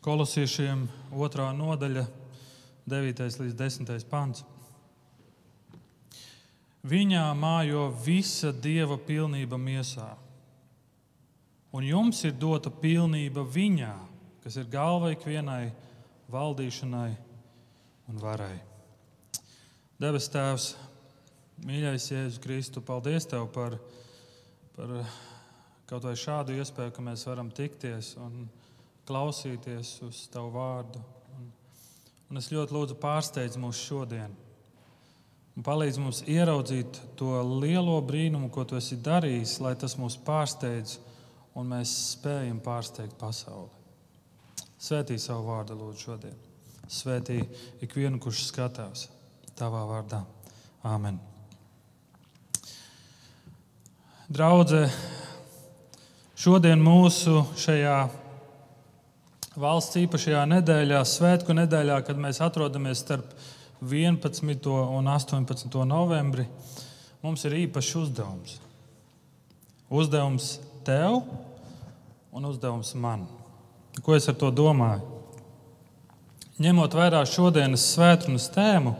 Kolosiešiem otrā nodaļa, 9. līdz 10. pants. Viņā mājo visa dieva pilnība miesā. Un jums ir dota pilnība viņā, kas ir galva ikvienai valdīšanai un varai. Debes Tēvs, mīļais Jēzus Kristu, paldies Tev par, par kaut vai šādu iespēju, ka mēs varam tikties un klausīties uz Tavu vārdu. Un, un es ļoti lūdzu pārsteidz mūs šodien un palīdz mums ieraudzīt to lielo brīnumu, ko tu esi darījis, lai tas mūs pārsteidz un mēs spējam pārsteigt pasauli. Svētī savu vārdu, lūdzu, šodien. Svētī ikvienu, kurš skatās tavā vārdā. Āmen. Draudzē, šodien mūsu šajā valsts īpašajā nedēļā, svētku nedēļā, kad mēs atrodamies starp 11. un 18. novembri mums ir īpašs uzdevums. Uzdevums tev un uzdevums man. Ko es ar to domāju? Ņemot vērā šodienas svētdienas tēmu,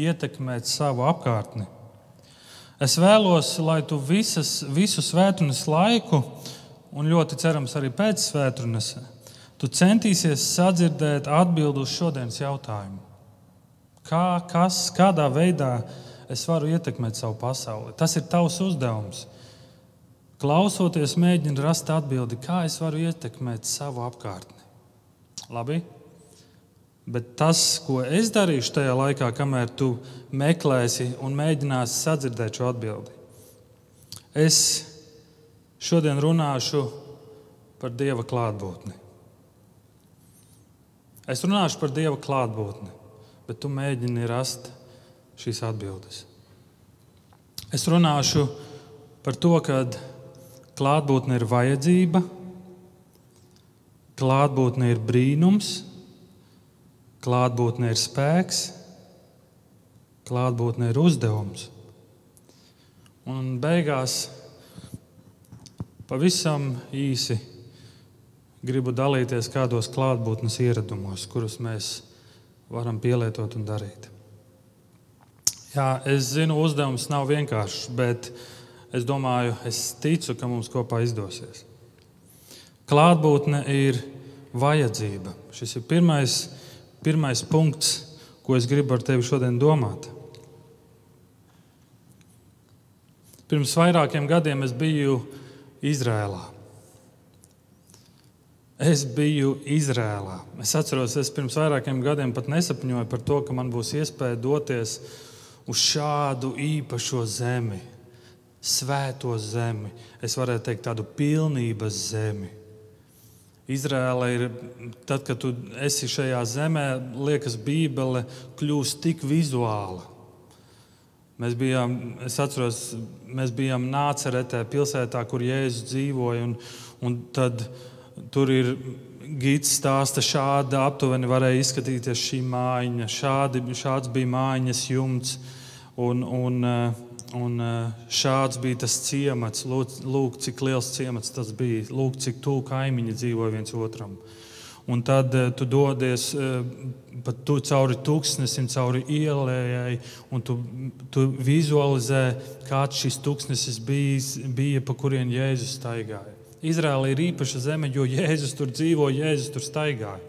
ietekmēt savu apkārtni. Es vēlos, lai tu visas, visu svētdienas laiku, un ļoti cerams arī pēc svētdienas, tu centīsies sadzirdēt atbildi uz šodienas jautājumu. Kā, kas, kādā veidā es varu ietekmēt savu pasauli? Tas ir tavs uzdevums. Klausoties, mēģini rast atbildi, kā es varu ietekmēt savu apkārtni. Labi? Bet tas, ko es darīšu tajā laikā, kamēr tu meklēsi un mēģināsi sadzirdēt šo atbildi, es šodien runāšu par Dieva klātbūtni. Es runāšu par Dieva klātbūtni bet tu mēģini rast šīs atbildes. Es runāšu par to, ka klātbūtne ir vajadzība, klātbūtne ir brīnums, klātbūtne ir spēks, klātbūtne ir uzdevums. Un beigās pavisam īsi gribu dalīties kādos klātbūtnes ieradumos, kurus mēs varam pielietot un darīt. Jā, es zinu, uzdevums nav vienkāršs, bet es domāju, es ticu, ka mums kopā izdosies. Klātbūtne ir vajadzība. Šis ir pirmais, pirmais punkts, ko es gribu ar tevi šodien domāt. Pirms vairākiem gadiem es biju Izrēlā. Es biju Izrēlā. Es atceros, es pirms vairākiem gadiem pat nesapņoju par to, ka man būs iespēja doties uz šādu īpašo zemi, svēto zemi. Es varētu teikt, tādu pilnības zemi. Izrēla ir, tad, kad tu esi šajā zemē, liekas, Bībele kļūst tik vizuāla. Mēs bijām, es atceros, mēs bijām Nāceretē, pilsētā, kur Jēzus dzīvoja. Un, un tad, uh, Tur ir gids stāsta, šāda aptuveni varēja izskatīties šī mājiņa. Šādi, šāds bija mājiņas jumts, un, un, eh, un eh, šāds bija tas ciemats. Lūk, cik liels ciemats tas bija. Lūk, cik tuvu kaimiņi dzīvoja viens otram. Un tad uh, tu dodies pat tu, cauri tūkstnesim, cauri ielai, un tu, tu vizualizē, kāds šis tūkstnesis bija, bija pa kurien Jēzus staigāja. Izraēla ir īpaša zeme, jo Jēzus tur dzīvo, Jēzus tur staigāja.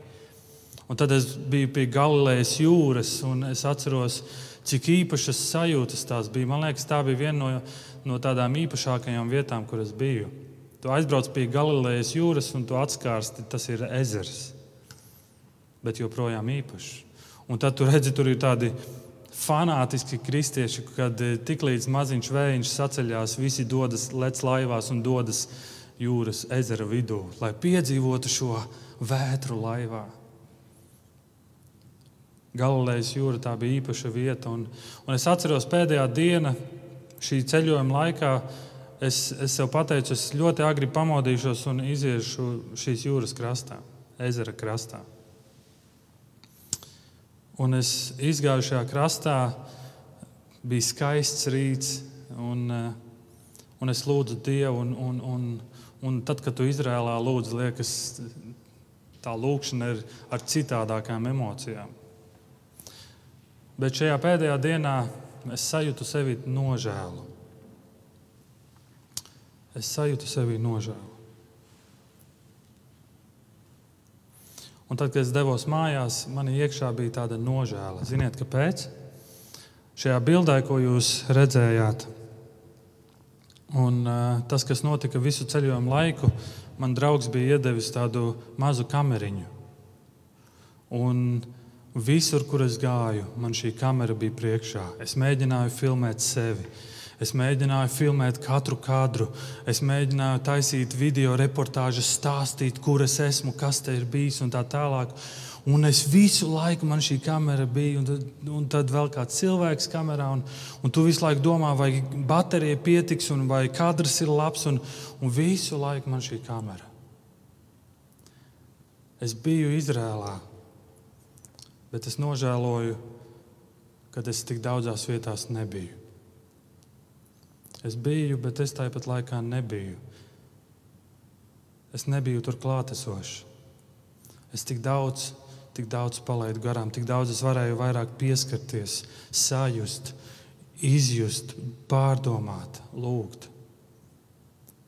Un tad es biju pie Galilejas jūras, un es atceros, cik īpašas sajūtas tās bija. Man liekas, tā bija viena no, no tādām īpašākajām vietām, kur es biju. Tu aizbrauc pie Galilejas jūras, un tu atskārsti, tas ir ezers, bet joprojām īpašs. Un tad tu redzi, tur ir tādi fanātiski kristieši, kad eh, tiklīdz maziņš vējiņš saceļās, visi dodas, lec laivās un dodas jūras ezera vidū, lai piedzīvotu šo vētru laivā. Galilejas jūra tā bija īpaša vieta. Un, un es atceros pēdējā diena šī ceļojuma laikā. Es, es sev pateicu, es ļoti agri pamodīšos un iziešu šīs jūras krastā, ezera krastā. Un es izgāju šajā krastā, bija skaists rīts, un, un es lūdzu Dievu. Un, un, un, Un tad, kad tu Izrēlā lūdz, liekas, tā lūkšana ir ar citādākām emocijām. Bet šajā pēdējā dienā es sajūtu sevi nožēlu. Es sajūtu sevi nožēlu. Un tad, kad es devos mājās, man iekšā bija tāda nožēla. Ziniet, kāpēc? Šajā bildē, ko jūs redzējāt, un uh, tas, kas notika visu ceļojumu laiku, man draugs bija iedevis tādu mazu kameriņu. Un visur, kur es gāju, man šī kamera bija priekšā. Es mēģināju filmēt sevi. Es mēģināju filmēt katru kadru, es mēģināju taisīt video reportāžas, stāstīt, kur es esmu, kas te ir bijis un tā tālāk. Un es visu laiku, man šī kamera bija, un tad, un tad vēl kāds cilvēks kamerā, un, un tu visu laiku domā, vai baterija pietiks, un vai kadrs ir labs, un, un visu laiku man šī kamera. Es biju Izrēlā, bet es nožēloju, ka es tik daudzās vietās nebiju. Es biju, bet es tāpat laikā nebiju. Es nebiju tur klātesošs. Es tik daudz tik daudz palaidu garām, tik daudz es varēju vairāk pieskarties, sajust, izjust, pārdomāt, lūgt.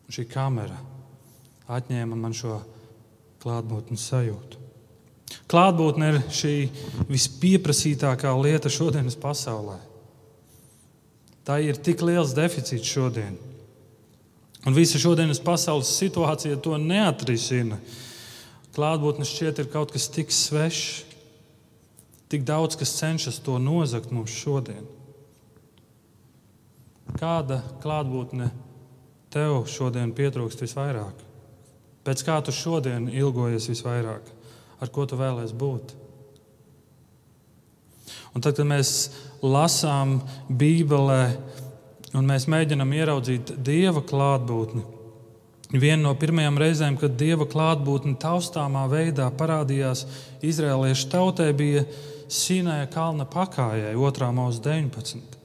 Un šī kamera atņēma man šo klātbūtnes sajūtu. Klātbūtne ir šī vispieprasītākā lieta šodienas pasaulē. Tā ir tik liels deficīts šodien. Un visa šodienas pasaules situācija to neatrisina klātbūtne šķiet ir kaut kas tik svešs, tik daudz, kas cenšas to nozagt mums šodien. Kāda klātbūtne tev šodien pietrūkst visvairāk? Pēc kā tu šodien ilgojies visvairāk? Ar ko tu vēlēsies būt? Un tad, kad mēs lasām Bībelē un mēs mēģinām ieraudzīt Dieva klātbūtni, Viena no pirmajām reizēm, kad dieva klātbūtne taustāmā veidā parādījās Izraēliešu tautai, bija Sīnēja kalna pakājai, 2. mūža 19.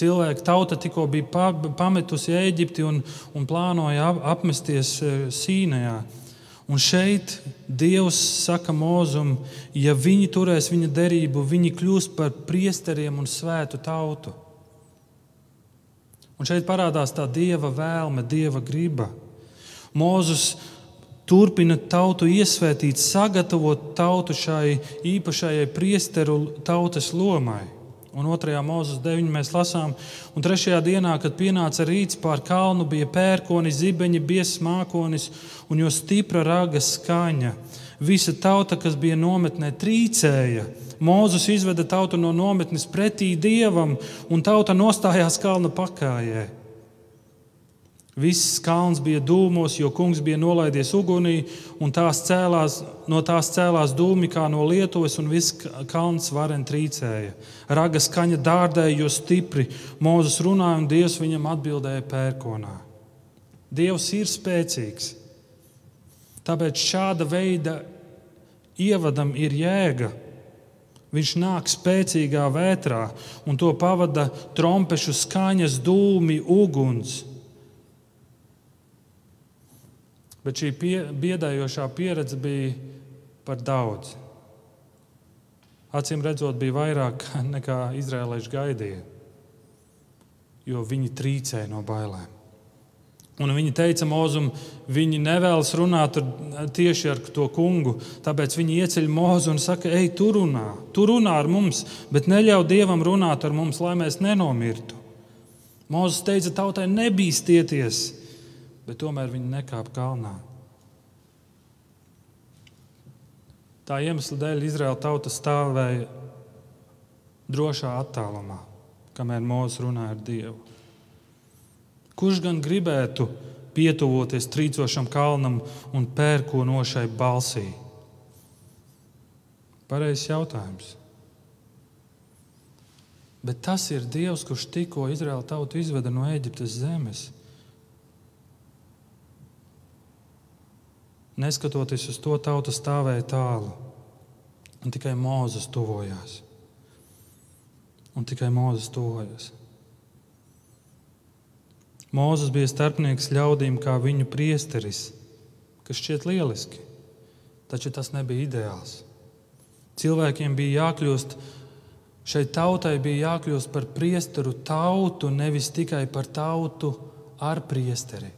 Cilvēki tauta tikko bija pametusi Eģipti un, un plānoja apmesties e, Sīnējā. Un šeit Dievs saka Mozum, ja viņi turēs viņa derību, viņi kļūs par priesteriem un svētu tautu. Un šeit parādās tā dieva vēlme, dieva griba. Mūzus turpina tautu iesvētīt, sagatavot tautu šai īpašajai priesteru tautas lomai. Un otrajā mūzes deviņā mēs lasām, un trešajā dienā, kad pienāca rīts pār kalnu, bija pērkoni, zibeņi, biezs mākonis un jo stipra raga skaņa. Visa tauta, kas bija nometnē, trīcēja Mūzus izveda tautu no nometnes pretī dievam, un tauta nostājās kalna pakājē. Viss kalns bija dūmos, jo kungs bija nolaidies ugunī, un tās cēlās, no tās cēlās dūmi kā no Lietuvas, un viss kalns varen trīcēja. Raga skaņa dārdēja, jo stipri Mūzes runāja, un Dievs viņam atbildēja pērkonā. Dievs ir spēcīgs. Tāpēc šāda veida ievadam ir jēga. Viņš nāk spēcīgā vētrā, un to pavada trompešu skaņas, dūmi, uguns. Bet šī pie, biedējošā pieredze bija par daudz. Acīm redzot, bija vairāk nekā izrēlieši gaidīja, jo viņi trīcēja no bailēm. Un viņi teica Mozum, viņi nevēlas runāt ar, tieši ar to kungu. Tāpēc viņi ieceļ Mozu un saka, ej, tu runā, tu runā ar mums, bet neļauj Dievam runāt ar mums, lai mēs nenomirtu. Mozus teica tautai, nebīsties, bet tomēr viņi nekāpa kalnā. Tā iemesla dēļ Izraēla tauta stāvēja drošā attālumā, kamēr Mozus runāja ar Dievu. Kurš gan gribētu pietuvoties trīcošam kalnam un pērkonošai balsī? Pareizs jautājums. Bet tas ir Dievs, kurš tikko Izraēla tautu izveda no Eģiptes zemes. Neskatoties uz to, tauta stāvēja tālu, un tikai Mozus tuvojās. Un tikai Mozus tuvojās. Mūzes bija starpnieks ļaudīm, kā viņu priesteris, kas šķiet lieliski. taču tas nebija ideāls. Cilvēkiem bija jākļūst, šai tautai bija jākļūst par priesteru tautu, nevis tikai par tautu ar priesteri.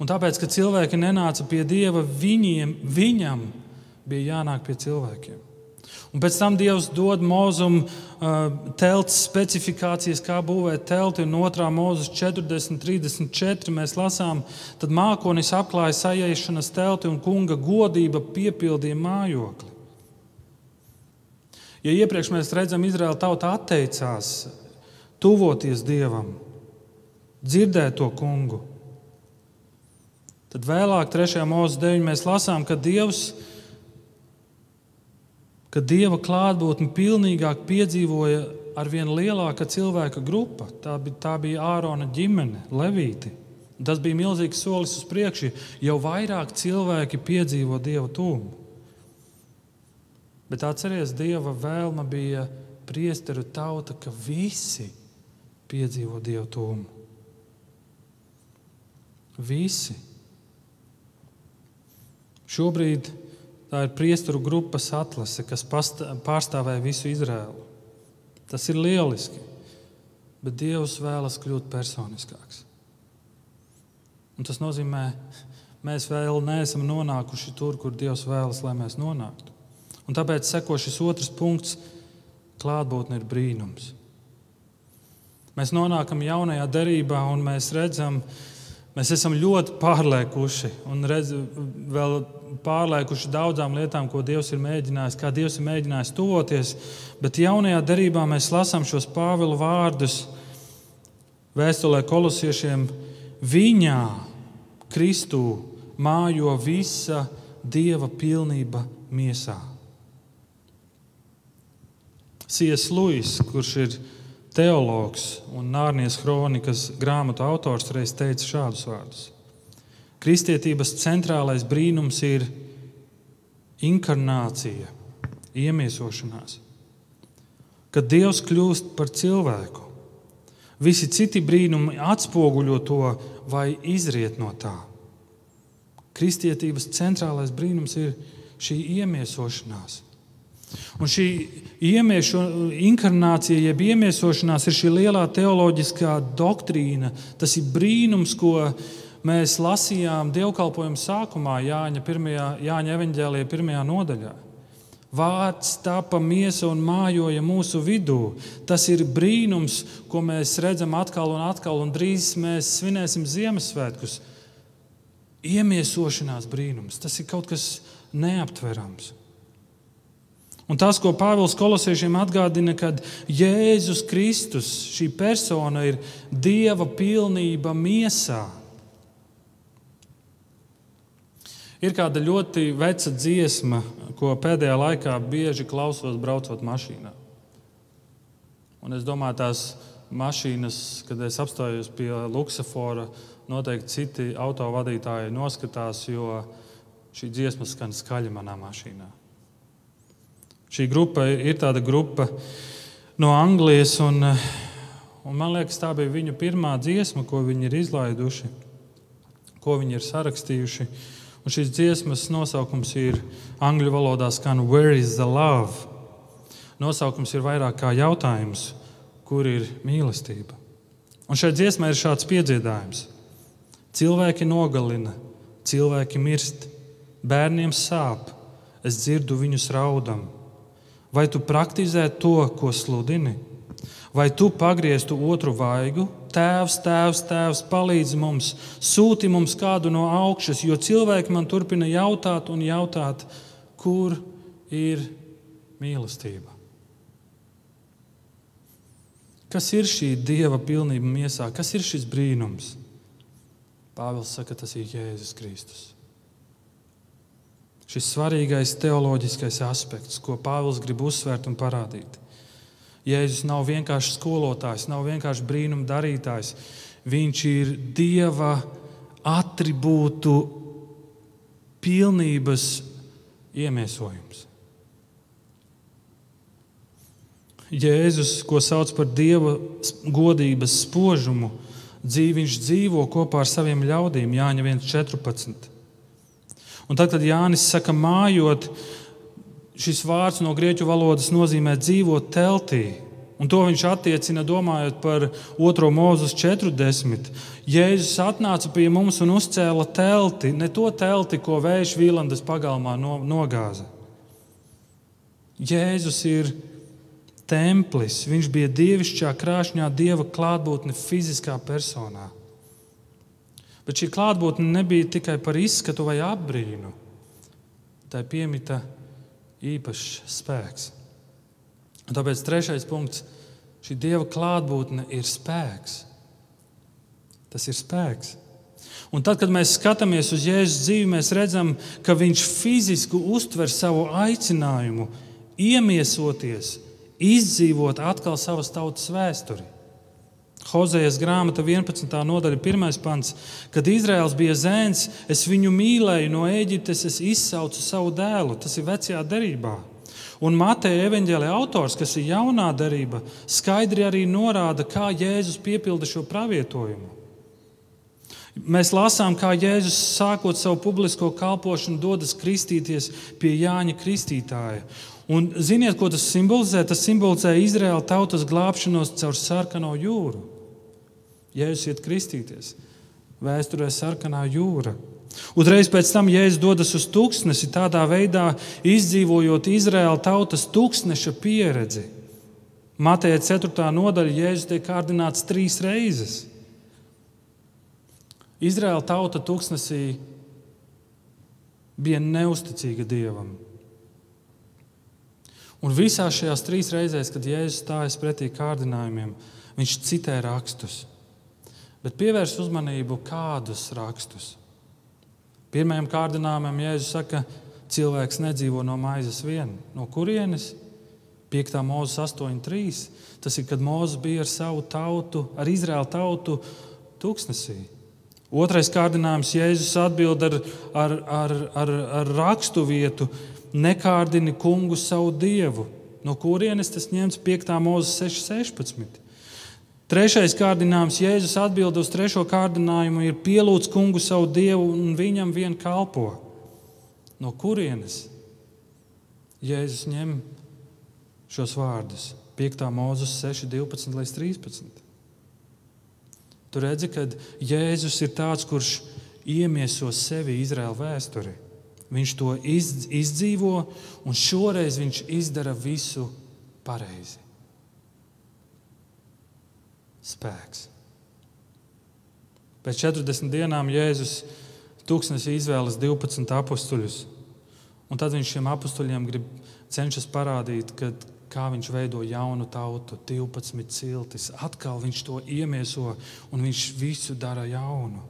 Un tāpēc, kad cilvēki nenāca pie Dieva, viņiem, viņam bija jānāk pie cilvēkiem. Un pēc tam Dievs dod mūzumu uh, telts specifikācijas, kā būvēt telti. Un otrā mūzes 40, 34 mēs lasām, tad mākonis apklāja sajiešanas telti un kunga godība piepildīja mājokli. Ja iepriekš mēs redzam, Izraēla tauta atteicās tuvoties Dievam, dzirdēt to kungu, tad vēlāk, 3. mūzes 9, mēs lasām, ka Dievs ir ka dieva klātbūtni pilnīgāk piedzīvoja ar vien lielāka cilvēka grupa. Tā bija, tā bija Ārona ģimene, Levīti. Tas bija milzīgs solis uz priekšu, jau vairāk cilvēki piedzīvo dieva tūmu. Bet atcerieties, dieva vēlme bija priesteru tauta, ka visi piedzīvo dievu tūmu. Visi. Šobrīd Tā ir priesteru grupas atlase, kas pārstāvēja visu Izrēlu. Tas ir lieliski, bet Dievs vēlas kļūt personiskāks. Un tas nozīmē, ka mēs vēl neesam nonākuši tur, kur Dievs vēlas, lai mēs nonāktu. Un tāpēc seko šis otrs punkts - klātbūtne ir brīnums. Mēs nonākam jaunajā derībā un mēs redzam, mēs esam ļoti pārliekuši un redzam vēl pārliekuši daudzām lietām, ko Dievs ir mēģinājis, kā Dievs ir mēģinājis tuvoties. Bet jaunajā darbā mēs lasām šos Pāvila vārdus vēstulē kolosiešiem. Viņā, Kristū, mājo visa Dieva pilnība miesā. C.S. Lewis, kurš ir teologs un Nārnijas kronikas grāmatu autors, reiz teica šādus vārdus: Kristietības centrālais brīnums ir inkarnācija, iemiesošanās. Kad Dievs kļūst par cilvēku, visi citi brīnumi atspoguļo to vai izriet no tā. Kristietības centrālais brīnums ir šī iemiesošanās. Un šī iemieso, inkarnācija, jeb iemiesošanās, ir šī lielā teoloģiskā doktrīna. Tas ir brīnums, ko mēs lasījām dievkalpojuma sākumā, Jāņa, pirmajā, Jāņa evanģēlīja pirmajā nodaļā. Vārds tapa miesa un mājoja mūsu vidū. Tas ir brīnums, ko mēs redzam atkal un atkal, un drīz mēs svinēsim Ziemassvētkus. Iemiesošanās brīnums, tas ir kaut kas neaptverams. Un tas, ko Pāvils kolosiešiem atgādina, kad Jēzus Kristus, šī persona, ir Dieva pilnība miesā. Ir kāda ļoti veca dziesma, ko pēdējā laikā bieži klausos braucot mašīnā. Un es domāju, tās mašīnas, kad es apstājos pie Luksafora, noteikti citi autovadītāji noskatās, jo šī dziesma skan skaļi manā mašīnā. Šī grupa ir tāda grupa no Anglijas, un, un man liekas, tā bija viņu pirmā dziesma, ko viņi ir izlaiduši, ko viņi ir sarakstījuši. Un šīs dziesmas nosaukums ir angļu valodā skan Where is the love? Nosaukums ir vairāk kā jautājums, kur ir mīlestība. Un šai dziesmai ir šāds piedziedājums. Cilvēki nogalina, cilvēki mirst, bērniem sāp, es dzirdu viņus raudam. Vai tu praktizē to, ko sludini? Vai tu pagrieztu otru vaigu? Tēvs, tēvs, tēvs, palīdzi mums, sūti mums kādu no augšas, jo cilvēki man turpina jautāt un jautāt, kur ir mīlestība. Kas ir šī dieva pilnība miesā? Kas ir šis brīnums? Pāvils saka, tas ir Jēzus Kristus. Šis svarīgais teoloģiskais aspekts, ko Pāvils grib uzsvērt un parādīt. Jēzus nav vienkārši skolotājs, nav vienkārši brīnuma darītājs. Viņš ir Dieva attribūtu pilnības iemiesojums. Jēzus, ko sauc par Dieva godības spožumu, dzīvi, viņš dzīvo kopā ar saviem ļaudīm, Jāņa 1,14. Un tad, kad Jānis saka, mājot, šis vārds no grieķu valodas nozīmē dzīvot teltī. Un to viņš attiecina domājot par 2. mūzus 40. Jēzus atnāca pie mums un uzcēla telti, ne to telti, ko vējš Vīlandes pagalmā nogāza. Jēzus ir templis, viņš bija dievišķā krāšņā dieva klātbūtne fiziskā personā. Bet šī klātbūtne nebija tikai par izskatu vai apbrīnu. Tā piemita īpašs spēks. Un tāpēc trešais punkts - šī dieva klātbūtne ir spēks. Tas ir spēks. Un tad, kad mēs skatāmies uz Jēzus dzīvi, mēs redzam, ka viņš fiziski uztver savu aicinājumu, iemiesoties, izdzīvot atkal savas tautas vēsturi. Hozejas grāmata 11. nodaļa, 1. pants. Kad Izraels bija zēns, es viņu mīlēju no Eģiptes, es izsaucu savu dēlu. Tas ir vecajā derībā. Un Mateja evanģēlē autors, kas ir jaunā derība, skaidri arī norāda, kā Jēzus piepilda šo pravietojumu. Mēs lasām, kā Jēzus sākot savu publisko kalpošanu, dodas kristīties pie Jāņa Kristītāja. Un ziniet, ko tas simbolizē? Tas simbolizē Izraēla tautas glābšanos caur sarkano jūru. Jēzus iet kristīties. Vēsturē sarkanā jūra. Uzreiz pēc tam Jēzus dodas uz tūkstnesi, tādā veidā izdzīvojot Izraēla tautas tūkstneša pieredzi. Mateja 4. nodaļa Jēzus tiek kārdināts trīs reizes. Izraēla tauta tūkstnesī bija neusticīga Dievam. Un visās šajās trīs reizēs, kad Jēzus stājas pretī kārdinājumiem, viņš citē rakstus. Bet pievērs uzmanību kādus rakstus. Pirmajam kārdinājumam Jēzus saka, cilvēks nedzīvo no maizes vien. No kurienes? 5. mūzes 8.3. Tas ir, kad Mozus bija ar savu tautu, ar Izraēlu tautu tūkstnesī. Otrais kārdinājums Jēzus atbild ar, ar, ar, ar, ar rakstu vietu: Nekārdini kungu savu dievu. No kurienes tas ņemts 5. mūzes 6.16. Trešais kārdinājums, Jēzus atbild uz trešo kārdinājumu, ir pielūdz kungu savu dievu un viņam vien kalpo. No kurienes Jēzus ņem šos vārdus? 5. mūzes 6, 12 līdz 13. Tur redzi, ka Jēzus ir tāds, kurš iemieso sevi Izraēla vēsturī. Viņš to izdzīvo, un šoreiz viņš izdara visu pareizi spēks. Pēc 40 dienām Jēzus tūkstnesī izvēlas 12 apstuļus. Tad viņš šiem apstuļiem grib cenšas parādīt, ka, kā viņš veido jaunu tautu, 12 ciltis. Atkal viņš to iemieso un viņš visu dara jaunu.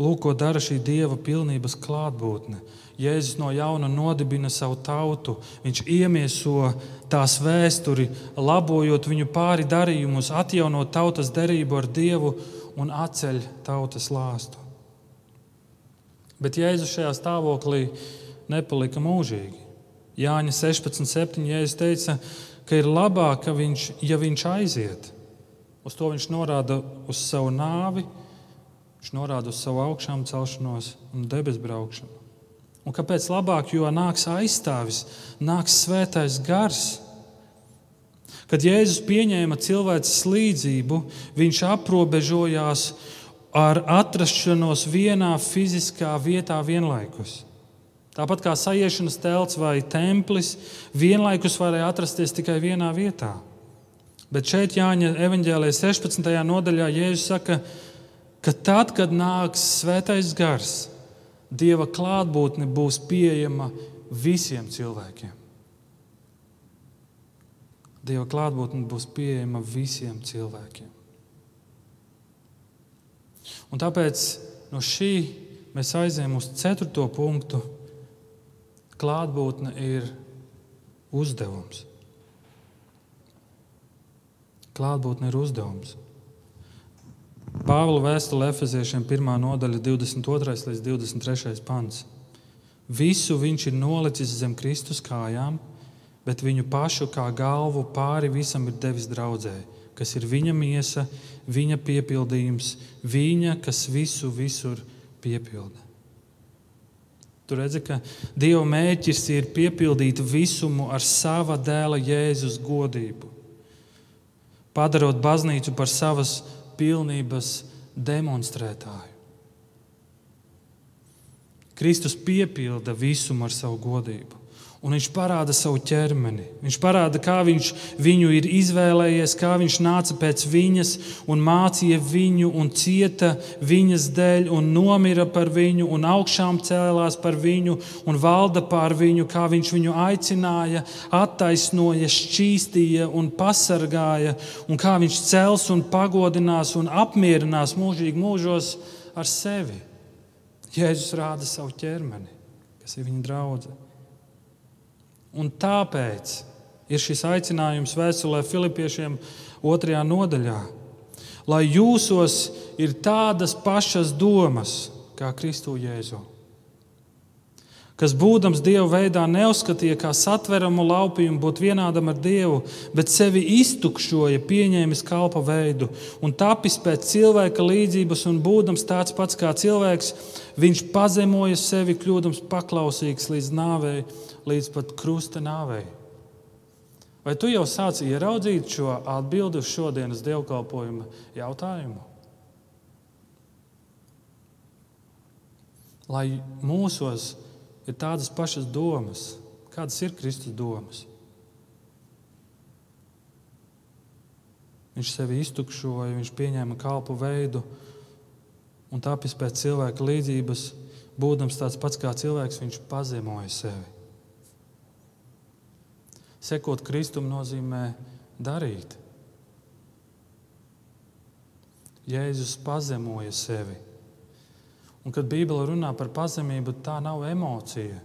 Lūk, ko dara šī dieva pilnības klātbūtne. Jēzus no jauna nodibina savu tautu. Viņš iemieso tās vēsturi, labojot viņu pāri darījumus, atjaunot tautas derību ar Dievu un atceļ tautas lāstu. Bet Jēzus šajā stāvoklī nepalika mūžīgi. Jāņa 16,7. Jēzus teica, ka ir labāk, ka viņš, ja viņš aiziet. Uz to viņš norāda uz savu nāvi, Viņš norāda uz savu augšām celšanos un debesu braukšanu. Un kāpēc labāk? Jo nāks aizstāvis, nāks svētais gars. Kad Jēzus pieņēma cilvēces līdzību, viņš aprobežojās ar atrašanos vienā fiziskā vietā vienlaikus. Tāpat kā sajiešanas telts vai templis, vienlaikus varēja atrasties tikai vienā vietā. Bet šeit Jāņa evanģēlē 16. nodaļā Jēzus saka, ka ka tad, kad nāks svētais gars, Dieva klātbūtne būs pieejama visiem cilvēkiem. Dieva klātbūtne būs pieejama visiem cilvēkiem. Un tāpēc no šī mēs aizējām uz ceturto punktu. Klātbūtne ir uzdevums. Klātbūtne ir uzdevums. Pāvila vēstule Efeziešiem 1. nodaļa, 22. līdz 23. pants. Visu viņš ir nolicis zem Kristus kājām, bet viņu pašu kā galvu pāri visam ir devis draudzē, kas ir viņa miesa, viņa piepildījums, viņa, kas visu visur piepilda. Tu redzi, ka Dieva mērķis ir piepildīt visumu ar sava dēla Jēzus godību, padarot baznīcu par savas pilnības demonstrētāju. Kristus piepilda visumu ar savu godību. Un viņš parāda savu ķermeni. Viņš parāda, kā viņš viņu ir izvēlējies, kā viņš nāca pēc viņas un mācīja viņu, un cieta viņas dēļ, un nomira par viņu, un augšām cēlās par viņu, un valda pār viņu, kā viņš viņu aicināja, attaisnoja, šķīstīja un pasargāja, un kā viņš cels un pagodinās un apmierinās mūžīgi mūžos ar sevi. Jēzus rāda savu ķermeni, kas ir viņa draudzene. Un tāpēc ir šis aicinājums vēstulē Filipiešiem otrajā nodaļā, lai jūsos ir tādas pašas domas kā Kristu Jēzu, kas būdams Dieva veidā neuzskatīja kā satveramu laupījumu būt vienādam ar Dievu, bet sevi iztukšoja, pieņēmis kalpa veidu un tapis pēc cilvēka līdzības un būdams tāds pats kā cilvēks, viņš pazemoja sevi, kļūdams paklausīgs līdz nāvei līdz pat krusta nāvei. Vai tu jau sāci ieraudzīt šo atbildi uz šodienas dievkalpojuma jautājumu? Lai mūsos ir tādas pašas domas, kādas ir Kristus domas. Viņš sevi iztukšoja, viņš pieņēma kalpu veidu un tāpēc pēc cilvēka līdzības, būdams tāds pats kā cilvēks, viņš pazemoja sevi. Sekot Kristum nozīmē darīt. Jēzus pazemoja sevi. Un, kad Bībele runā par pazemību, tā nav emocija.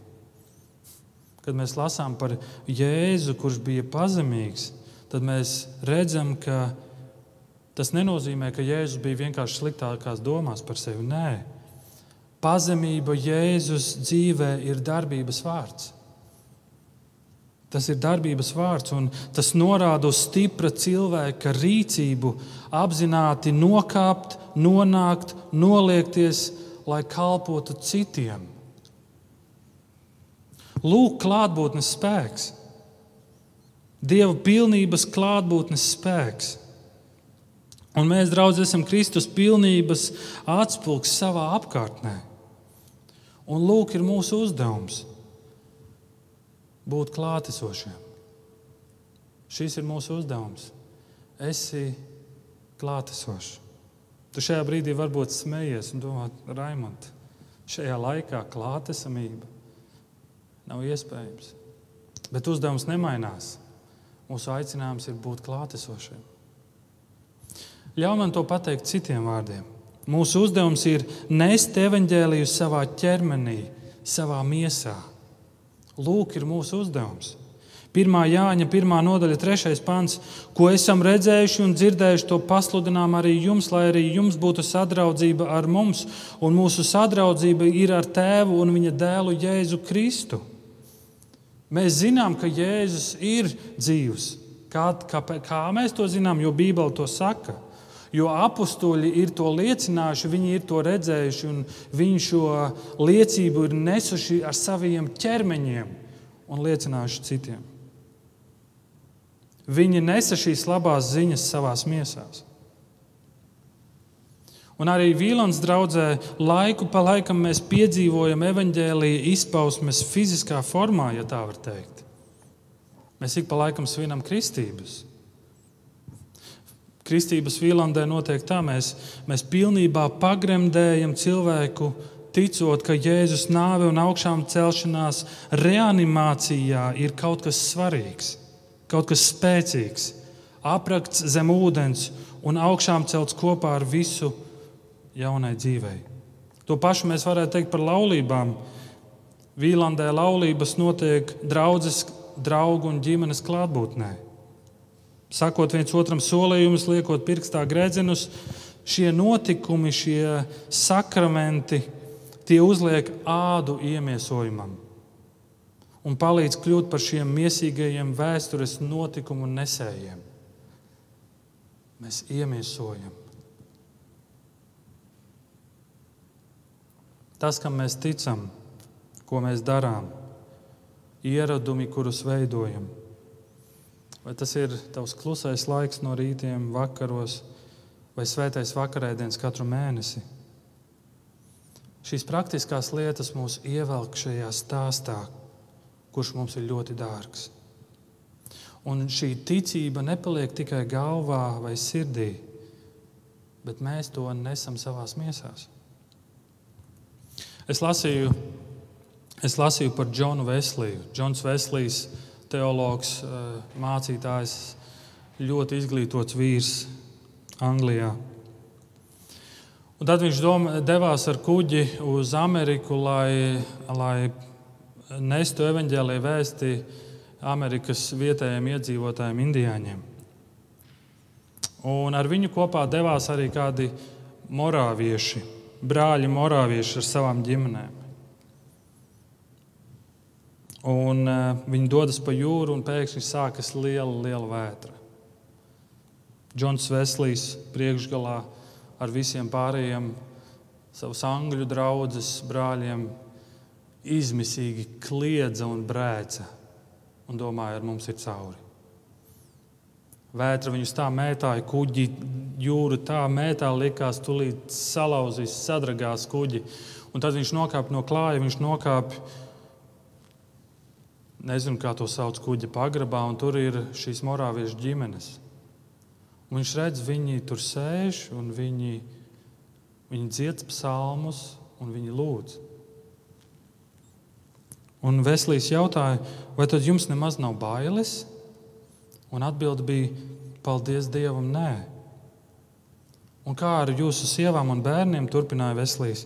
Kad mēs lasām par Jēzu, kurš bija pazemīgs, tad mēs redzam, ka tas nenozīmē, ka Jēzus bija vienkārši sliktākās domās par sevi. Nē, pazemība Jēzus dzīvē ir darbības vārds. Tas ir darbības vārds, un tas norāda uz stipra cilvēka rīcību, apzināti nokāpt, nonākt, noliekties, lai kalpotu citiem. Lūk, klātbūtnes spēks, Dieva pilnības klātbūtnes spēks. Un mēs, draugi, esam Kristus pilnības atspūgs savā apkārtnē. Un lūk, ir mūsu uzdevums būt klātesošiem. Šis ir mūsu uzdevums. Esi klātesošs. Tu šajā brīdī varbūt smējies un domā, Raimond, šajā laikā klātesamība nav iespējams. Bet uzdevums nemainās. Mūsu aicinājums ir būt klātesošiem. Ļauj man to pateikt citiem vārdiem. Mūsu uzdevums ir nest evaņģēliju savā ķermenī, savā miesā. Lūk, ir mūsu uzdevums. 1. Jāņa 1. nodaļa, 3. pants, ko esam redzējuši un dzirdējuši, to pasludinām arī jums, lai arī jums būtu sadraudzība ar mums, un mūsu sadraudzība ir ar Tēvu un Viņa dēlu Jēzu Kristu. Mēs zinām, ka Jēzus ir dzīvs. Kā, kā, kā mēs to zinām, jo Bībele to saka? Jo apstuļi ir to liecinājuši, viņi ir to redzējuši, un viņi šo liecību ir nesuši ar saviem ķermeņiem un liecinājuši citiem. Viņi nesa šīs labās ziņas savās miesās. Un arī Vīlāns draudzē laiku pa laikam mēs piedzīvojam evaņģēlīja izpausmes fiziskā formā, ja tā var teikt. Mēs ik pa laikam svinam kristības. Kristības Vīlandē notiek tā, mēs, mēs pilnībā pagremdējam cilvēku, ticot, ka Jēzus nāve un augšām celšanās reanimācijā ir kaut kas svarīgs, kaut kas spēcīgs, aprakts zem ūdens un augšām celts kopā ar visu jaunai dzīvei. To pašu mēs varētu teikt par laulībām. Vīlandē laulības notiek draudzes, draugu un ģimenes klātbūtnē sakot viens otram solījumus, liekot pirkstā gredzenus, šie notikumi, šie sakramenti, tie uzliek ādu iemiesojumam un palīdz kļūt par šiem mīsīgajiem vēstures notikumu nesējiem. Mēs iemiesojam. tas, kam mēs ticam, ko mēs darām, ieradumi, kurus veidojam. Vai tas ir tavs klusais laiks no rītiem, vakaros, vai svētais vakarēdienas katru mēnesi? Šīs praktiskās lietas mūs ievelk šajā stāstā, kurš mums ir ļoti dārgs. Un šī ticība nepaliek tikai galvā vai sirdī, bet mēs to nesam savā miesās. Es lasīju, es lasīju par Džonu Vesliju. Džons Veslijs, teologs, eh, mācītājs, ļoti izglītots vīrs Anglijā. Un tad viņš doma, devās ar kuģi uz Ameriku, lai, lai nestu evaņģēlīju vēsti Amerikas vietējiem iedzīvotājiem, indiāņiem. Un ar viņu kopā devās arī kādi morāvieši, brāļi morāvieši ar savām ģimenēm. Un, uh, viņi dodas pa jūru, un pēkšņi sākas liela, liela vētra. Džons Veslijs priekšgalā ar visiem pārējiem savus angļu draugus brāļiem izmisīgi kliedza un brēca un domāja, ar mums ir cauri. Vētra viņus tā mētāja, kuģi jūru tā mētā, likās, tūlīt salauzīs, sadragās kuģi. Un tad viņš nokāpa no klāja, viņš nokāpa, nezinu, kā to sauc, kuģa pagrabā, un tur ir šīs morāviešu ģimenes. Un viņš redz, viņi tur sēž, un viņi, viņi dzied psalmus, un viņi lūdz. Un Veselīs jautāja, vai tad jums nemaz nav bailes? Un atbilde bija: Paldies Dievam, nē. Un kā ar jūsu sievām un bērniem? turpināja Veselīs.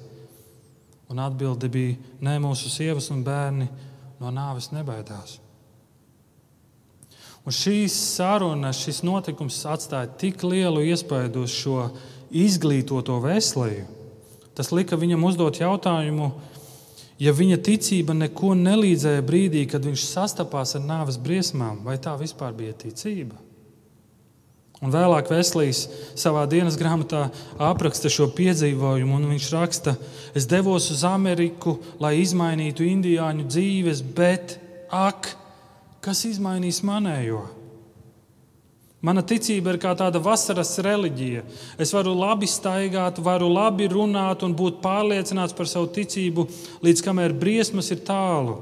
Un atbilde bija: Nē, mūsu sievas un bērni no nāves nebaidās. Un šīs sarunas, šis notikums atstāja tik lielu iespaidu uz šo izglītoto veselību. Tas lika viņam uzdot jautājumu, ja viņa ticība neko nelīdzēja brīdī, kad viņš sastapās ar nāves briesmām, vai tā vispār bija ticība? Un vēlāk Veslīs savā dienas grāmatā apraksta šo piedzīvojumu, un viņš raksta, es devos uz Ameriku, lai izmainītu indiāņu dzīves, bet ak, kas izmainīs manējo? Mana ticība ir kā tāda vasaras reliģija. Es varu labi staigāt, varu labi runāt un būt pārliecināts par savu ticību, līdz kamēr briesmas ir tālu.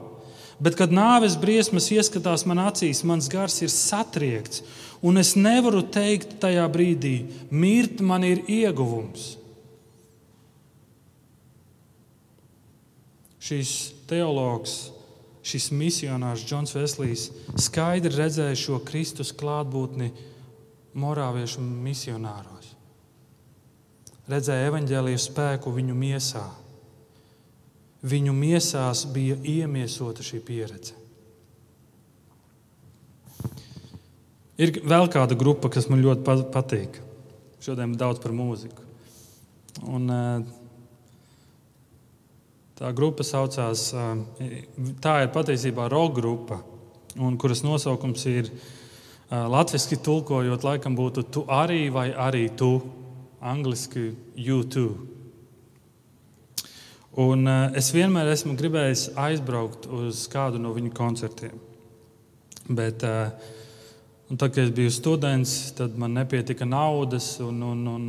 Bet, kad nāves briesmas ieskatās man acīs, mans gars ir satriekts, un es nevaru teikt tajā brīdī, mirt man ir ieguvums. Šīs teologs šis misionārs Džons Veslijs skaidri redzēja šo Kristus klātbūtni morāviešu misionāros. Redzēja evaņģēlijas spēku viņu miesā. Viņu miesās bija iemiesota šī pieredze. Ir vēl kāda grupa, kas man ļoti patīk. Šodien daudz par mūziku. Un, uh, Tā grupa saucās, tā ir patiesībā roka grupa, kuras nosaukums ir latviešu tulkojot, laikam būtu tu arī vai arī tu, angliski U2. Un es vienmēr esmu gribējis aizbraukt uz kādu no viņu koncertiem. Bet, tad, kad es biju students, tad man nepietika naudas. Un, un, un,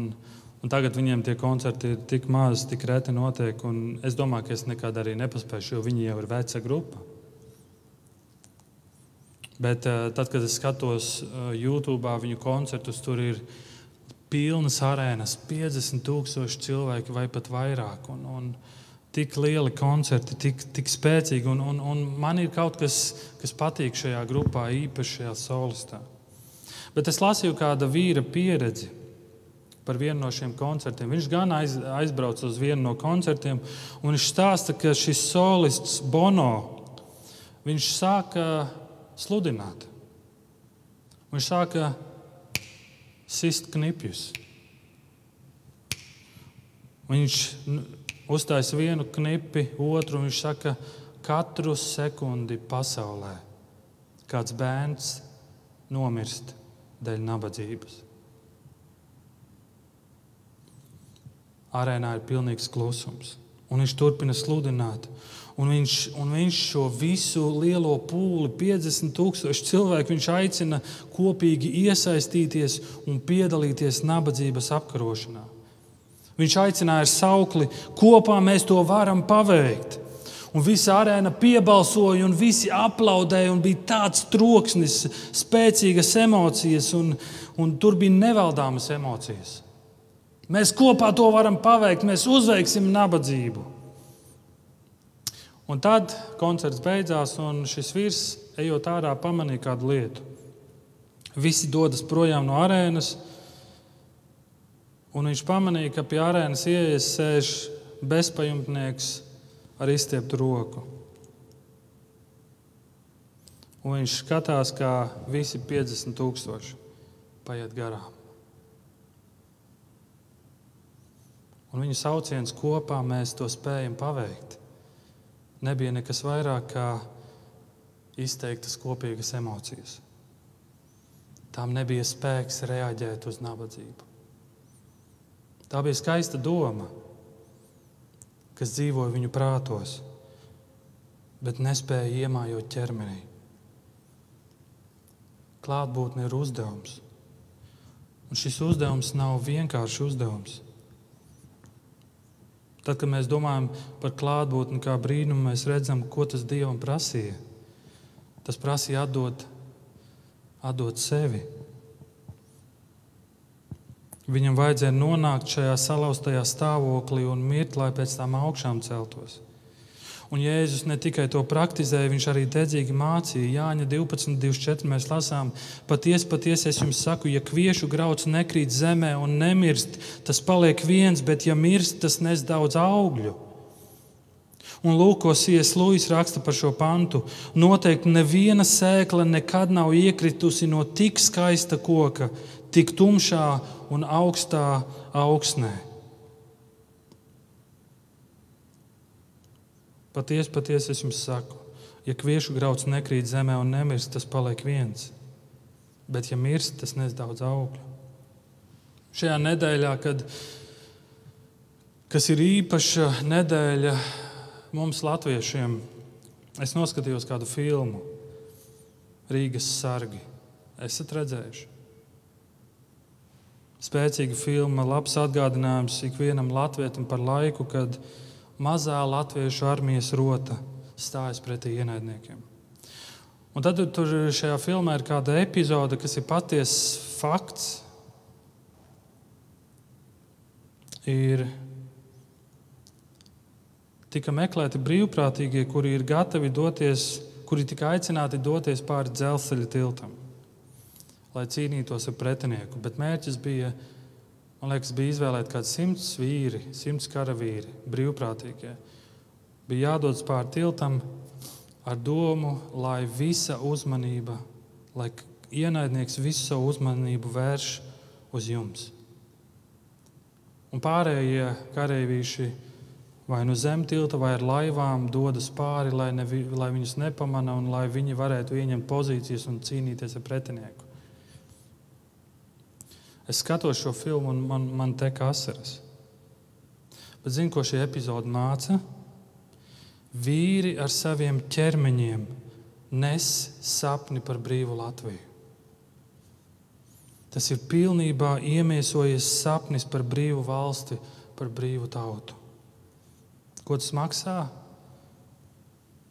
Un tagad viņiem tie koncerti ir tik mazi, tik reti notiek. Es domāju, ka es nekad arī nepaspēšu, jo viņi jau ir veca grupa. Bet uh, tad, kad es skatos uh, YouTube viņu koncertus, tur ir pilnas arēnas, 50,000 cilvēku vai pat vairāk. Un, un tik lieli koncerti, tik, tik spēcīgi. Un, un, un man ir kaut kas, kas patīk šajā grupā, īpaši šajā solistā. Bet es lasīju kāda vīra pieredzi par vienu no šiem koncertiem. Viņš gan aiz, aizbrauca uz vienu no koncertiem, un viņš stāsta, ka šis solists Bono sāka sludināt. Viņš sāka sist knipjus. Viņš uztaisīja vienu knipi, otru. Viņš saka, katru sekundi pasaulē kāds bērns nomirst dēļ nabadzības. Arēnā ir pilnīgs klusums. Un viņš turpina sludināt. Un viņš, un viņš šo visu lielo pūli, 50 tūkstoši cilvēku, viņš aicina kopīgi iesaistīties un piedalīties nabadzības apkarošanā. Viņš aicināja ar saukli, kopā mēs to varam paveikt. Un visa arēna piebalsoja, un visi aplaudēja, un bija tāds troksnis, spēcīgas emocijas, un, un tur bija nevaldāmas emocijas. Mēs kopā to varam paveikt, mēs uzveiksim nabadzību. Un tad koncerts beidzās, un šis vīrs, ejot ārā, pamanīja kādu lietu. Visi dodas projām no arēnas, un viņš pamanīja, ka pie arēnas ieejas sēž bezpajumtnieks ar izstieptu roku. Un viņš skatās, kā visi 50 tūkstoši paiet garām. Un viņu sauciens kopā mēs to spējam paveikt nebija nekas vairāk kā izteiktas kopīgas emocijas. Tām nebija spēks reaģēt uz nabadzību. Tā bija skaista doma, kas dzīvoja viņu prātos, bet nespēja iemājot ķermenī. Klātbūtne ir uzdevums. Un šis uzdevums nav vienkāršs uzdevums. Tad, kad mēs domājam par klātbūtni kā brīnumu, mēs redzam, ko tas Dievam prasīja. Tas prasīja atdot, atdot sevi. Viņam vajadzēja nonākt šajā salauztajā stāvoklī un mirt, lai pēc tam augšām celtos. Un Jēzus ne tikai to praktizēja, viņš arī dedzīgi mācīja. Jāņa 12, 24. mēs lasām, patiesi, patiesi es jums saku, ja kviešu grauds nekrīt zemē un nemirst, tas paliek viens, bet ja mirst, tas nes daudz augļu. Un lūk, ko Sijas Lūis raksta par šo pantu. Noteikti neviena sēkla nekad nav iekritusi no tik skaista koka, tik tumšā un augstā augsnē. Patiesi, patiesi es jums saku, ja kviešu grauds nekrīt zemē un nemirst, tas paliek viens. Bet, ja mirst, tas nes daudz augļu. Šajā nedēļā, kad, kas ir īpaša nedēļa mums, latviešiem, es noskatījos kādu filmu Rīgas sargi. Esat redzējuši? Spēcīga filma, labs atgādinājums ikvienam latvietim par laiku, kad viņa mazā latviešu armijas rota stājas pretī ienaidniekiem. Un tad tur šajā filmā ir kāda epizode, kas ir patiesa fakts. Ir tika meklēti brīvprātīgie, kuri ir gatavi doties, kuri tika aicināti doties pāri dzelzceļa tiltam, lai cīnītos ar pretinieku. Bet mērķis bija Man liekas, bija izvēlēti kaut kādi simts vīri, simts karavīri, brīvprātīgie. Bija jādodas pāri tiltam ar domu, lai visa uzmanība, lai ienaidnieks visu savu uzmanību vērš uz jums. Un pārējie karavīši vai nu zem tilta, vai ar laivām dodas pāri, lai, nevi, lai viņus nepamana un lai viņi varētu ieņemt pozīcijas un cīnīties ar pretinieku. Es skatos šo filmu, un man, man tek asaras. Bet zinu, ko šī epizode māca? Vīri ar saviem ķermeņiem nes sapni par brīvu Latviju. Tas ir pilnībā iemiesojies sapnis par brīvu valsti, par brīvu tautu. Ko tas maksā?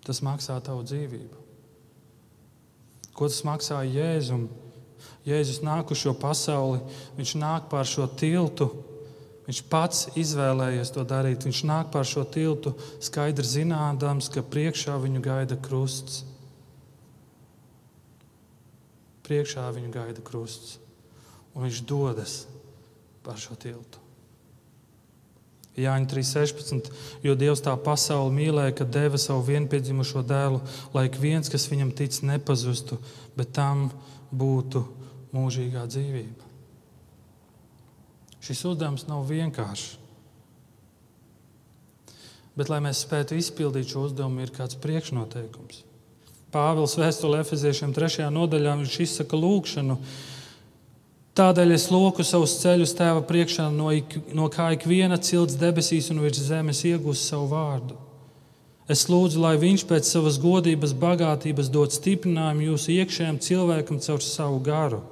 Tas maksā tavu dzīvību. Ko tas maksā Jēzum? Jēzus nāk uz šo pasauli, viņš nāk pār šo tiltu. Viņš pats izvēlējies to darīt. Viņš nāk pār šo tiltu, skaidri zinādams, ka priekšā viņu gaida krusts. Priekšā viņu gaida krusts. Un viņš dodas pār šo tiltu. Jāņa 3.16. Jo Dievs tā pasauli mīlēja, ka deva savu vienpiedzimušo dēlu, lai ik viens, kas viņam tic, nepazustu, bet tam būtu mūžīgā dzīvība. Šis uzdevums nav vienkāršs. Bet, lai mēs spētu izpildīt šo uzdevumu, ir kāds priekšnoteikums. Pāvils vēstulē Efeziešiem 3. nodaļā viņš izsaka lūgšanu. Tādēļ es loku savus ceļus tēva priekšā, no, ik, no kā ik viena cilts debesīs un virs zemes iegūst savu vārdu. Es lūdzu, lai viņš pēc savas godības, bagātības dod stiprinājumu jūsu iekšējam cilvēkam caur savu garu.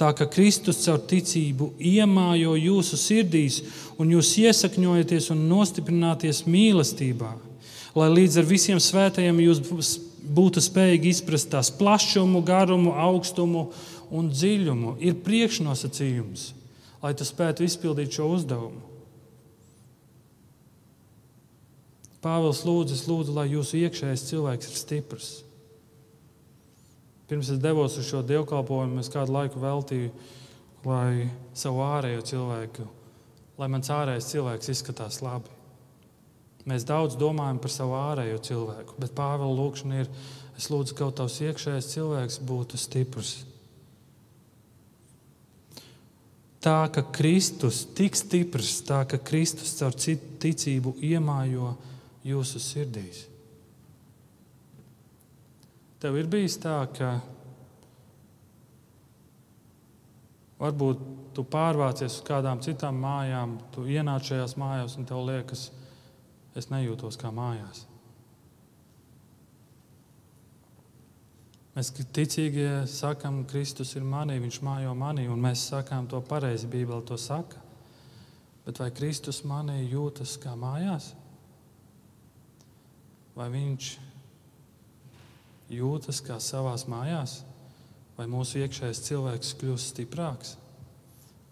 Tā kā Kristus caur ticību iemājo jūsu sirdīs, un jūs iesakņojaties un nostiprināties mīlestībā, lai līdz ar visiem svētajiem jūs būtu spējīgi izprast tās plašumu, garumu, augstumu un dziļumu, ir priekšnosacījums, lai tu spētu izpildīt šo uzdevumu. Pāvils lūdzu, lūdzu, lai jūsu iekšējais cilvēks ir stiprs. Pirms es devos uz šo dievkalpojumu, es kādu laiku veltīju, lai savu ārējo cilvēku, lai mans ārējais cilvēks izskatās labi. Mēs daudz domājam par savu ārējo cilvēku, bet Pāvila lūkšana ir, es lūdzu, ka tavs iekšējais cilvēks būtu stiprs. Tā ka Kristus tik stiprs, tā ka Kristus caur ticību iemājo jūsu sirdīs. Tev ir bijis tā, ka varbūt tu pārvācies uz kādām citām mājām, tu ienāc šajās mājās un tev liekas, es nejūtos kā mājās. Mēs ticīgie sakām, Kristus ir manī, Viņš mājo manī, un mēs sakām to pareizi. Bībele to saka. Bet vai Kristus manī jūtas kā mājās? Vai Viņš jūtas kā savās mājās? Vai mūsu iekšējais cilvēks kļūst stiprāks,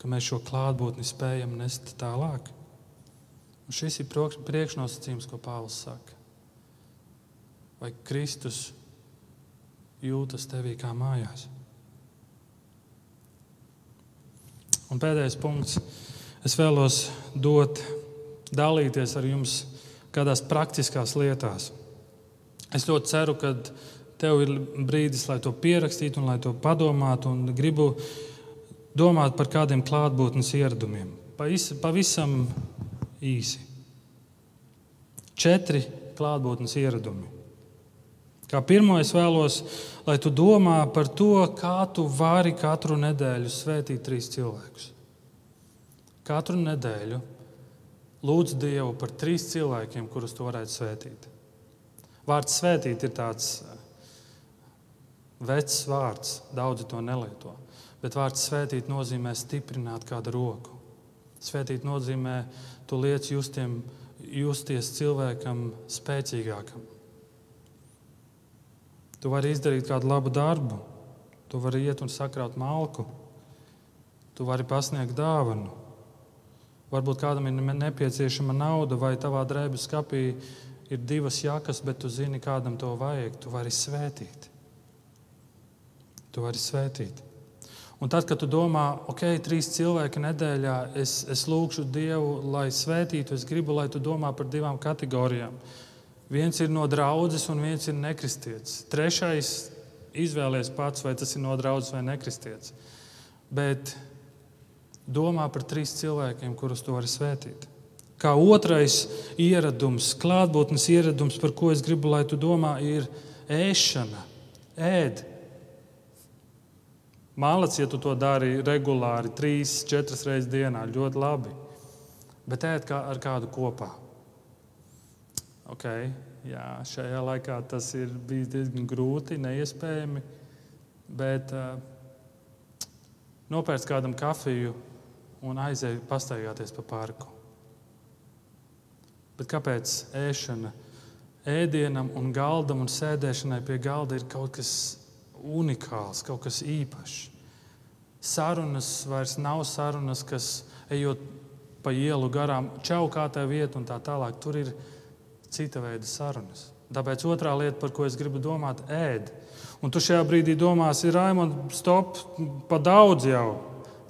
ka mēs šo klātbūtni spējam nest tālāk? Un šis ir priekšnosacījums, ko Pāvils saka. Vai Kristus jūtas tevī kā mājās. Un pēdējais punkts. Es vēlos dot, dalīties ar jums kādās praktiskās lietās. Es ļoti ceru, ka tev ir brīdis, lai to pierakstītu un lai to padomātu. Gribu domāt par kādiem klātbūtnes ieradumiem. Pavisam īsi. Četri klātbūtnes ieradumi. Kā pirmo es vēlos, lai tu domā par to, kā tu vari katru nedēļu svētīt trīs cilvēkus. Katru nedēļu lūdz Dievu par trīs cilvēkiem, kurus tu varētu svētīt. Vārds svētīt ir tāds vecs vārds, daudzi to nelieto. Bet vārds svētīt nozīmē stiprināt kādu roku. Svētīt nozīmē, tu liec justiem, justies cilvēkam spēcīgākam. Tu vari izdarīt kādu labu darbu, tu vari iet un sakraut malku, tu vari pasniegt dāvanu. Varbūt kādam ir nepieciešama nauda, vai tavā drēbju skapī ir divas jakas, bet tu zini, kādam to vajag. Tu vari svētīt. Tu vari svētīt. Un tad, kad tu domā, ok, trīs cilvēki nedēļā, es, es lūgšu Dievu, lai svētītu, es gribu, lai tu domā par divām kategorijām. Viens ir no draudzes, un viens ir nekristietis. Trešais izvēlies pats, vai tas ir no draudzes vai nekristietis. Bet domā par trīs cilvēkiem, kurus tu vari svētīt. Kā otrais ieradums, klātbūtnes ieradums, par ko es gribu, lai tu domā, ir ēšana, ēd. Mālac, ja tu to dari regulāri, trīs, četras reizes dienā, ļoti labi. Bet ēd kā ar kādu kopā. Okay, jā, šajā laikā tas ir bijis diezgan grūti, neiespējami. Bet uh, nopērts kādam kafiju un aizēju pastaigāties pa parku. Bet kāpēc ēšana, ēdienam un galdam un sēdēšanai pie galda ir kaut kas unikāls, kaut kas īpašs? Sarunas vairs nav sarunas, kas ejot pa ielu garām, čau kā tā vieta un tā tālāk. Tur ir cita veida sarunas. Tāpēc otrā lieta, par ko es gribu domāt, ir ēd. Un tu šajā brīdī domāsi, Raimond, stop, pa daudz jau.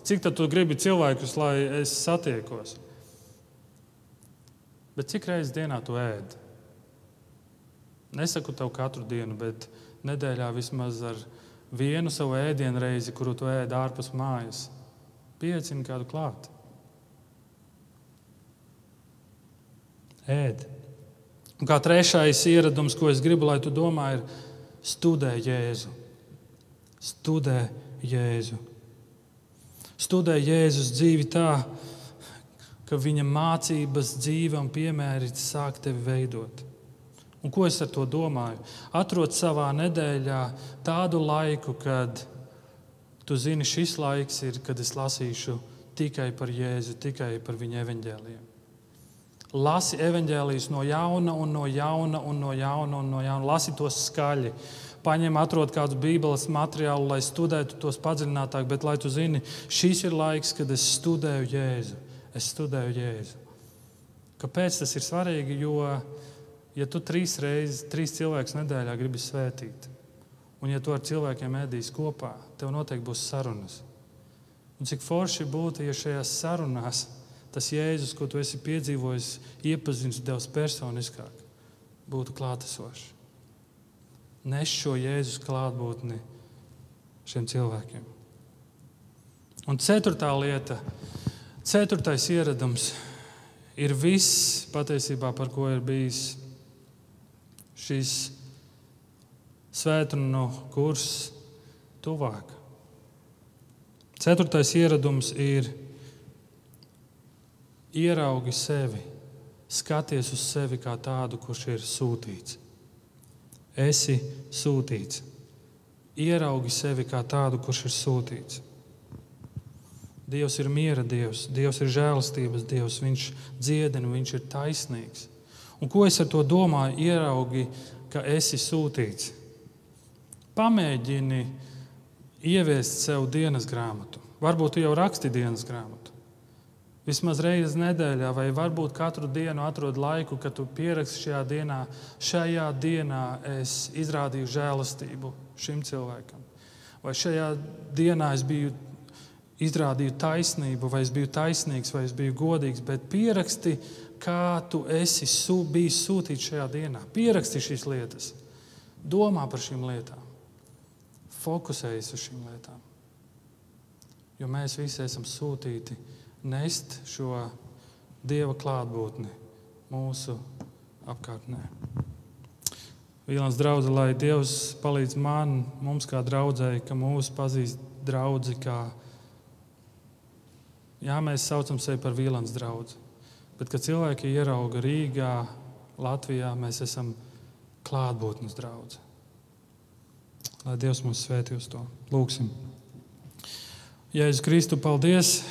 Cik tad tu gribi cilvēkus, lai es satiekos? Bet cik reizes dienā tu ēd? Nesaku tev katru dienu, bet nedēļā vismaz ar vienu savu ēdienu reizi, kuru tu ēd ārpus mājas. Piecini kādu klāt. Ēd. Un kā trešais ieradums, ko es gribu, lai tu domā, ir studē Jēzu. Studē Jēzu. Studē Jēzus dzīvi tā, ka viņa mācības, dzīve un piemēri sāk tevi veidot. Un ko es ar to domāju? Atrod savā nedēļā tādu laiku, kad tu zini, šis laiks ir, kad es lasīšu tikai par Jēzu, tikai par viņa evaņģēliem. Lasi evaņģēlijas no jauna, un no jauna, un no jauna, un no jauna. Lasi tos skaļi. Paņem, atrod kādu bībeles materiālu, lai studētu tos padziļinātāk, bet lai tu zini, šis ir laiks, kad es studēju Jēzu. Es studēju Jēzu. Kāpēc tas ir svarīgi? Jo, ja tu trīs reizes, trīs cilvēkus nedēļā gribi svētīt, un ja tu ar cilvēkiem ēdīsi kopā, tev noteikti būs sarunas. Un cik forši būtu, ja šajās sarunās tas Jēzus, ko tu esi piedzīvojis, iepazīstināts tev personiskāk, būtu klātesošs. Nes šo Jēzus klātbūtni šiem cilvēkiem. Un ceturtā lieta, ceturtais ieradums ir viss patiesībā, par ko ir bijis šis svētdienu kurs tuvāk. Ceturtais ieradums ir ieraugi sevi, skaties uz sevi kā tādu, kurš ir sūtīts. Esi sūtīts. Ieraugi sevi kā tādu, kurš ir sūtīts. Dievs ir miera Dievs, Dievs ir žēlastības Dievs, Viņš dziedina, Viņš ir taisnīgs. Un ko es ar to domāju? Ieraugi, ka esi sūtīts. Pamēģini ieviest sev dienas grāmatu. Varbūt tu jau raksti dienas grāmatu. Vismaz reizi nedēļā, vai varbūt katru dienu atrod laiku, kad tu pieraksti šajā dienā, šajā dienā es izrādīju žēlastību šim cilvēkam. Vai šajā dienā es biju izrādīju taisnību, vai es biju taisnīgs, vai es biju godīgs, bet pieraksti, kā tu esi su, bijis sūtīts šajā dienā. Pieraksti šīs lietas, domā par šīm lietām, fokusējies uz šīm lietām. Jo mēs visi esam sūtīti nest šo dieva klātbūtni mūsu apkārtnē. Vīlāns draugs, lai Dievs palīdz man, mums kā draudzēji, ka mūsu pazīst draugi, kā jā, mēs saucam sevi par Vīlāns draugu. Bet, kad cilvēki ierauga Rīgā, Latvijā, mēs esam klātbūtnes draugi. Lai Dievs mums svētī uz to. Lūksim! Jēzus Kristu, paldies!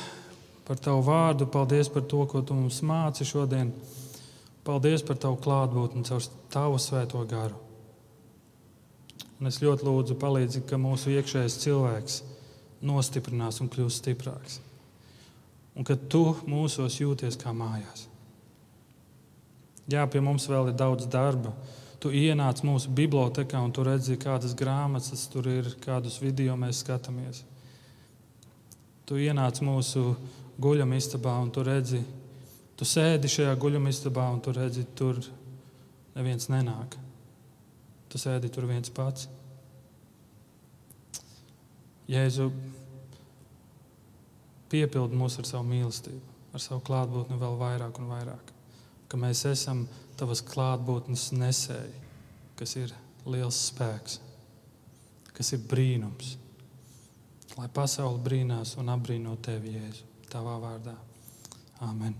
par Tavu vārdu, paldies par to, ko Tu mums māci šodien. Paldies par Tavu klātbūtni caur Tavu svēto garu. Un es ļoti lūdzu, palīdzi, ka mūsu iekšējais cilvēks nostiprinās un kļūs stiprāks. Un ka Tu mūsos jūties kā mājās. Jā, pie mums vēl ir daudz darba. Tu ienāc mūsu bibliotekā un tu redzi, kādas grāmatas tur ir, kādus video mēs skatāmies. Tu ienāc mūsu guļam istabā un tu redzi, tu sēdi šajā guļam istabā un tu redzi, tur neviens nenāk. Tu sēdi tur viens pats. Jēzu piepildi mūs ar savu mīlestību, ar savu klātbūtni vēl vairāk un vairāk. Ka mēs esam tavas klātbūtnes nesēji, kas ir liels spēks, kas ir brīnums. Lai pasaule brīnās un apbrīno tevi, Jēzu tavā vārdā. Āmen!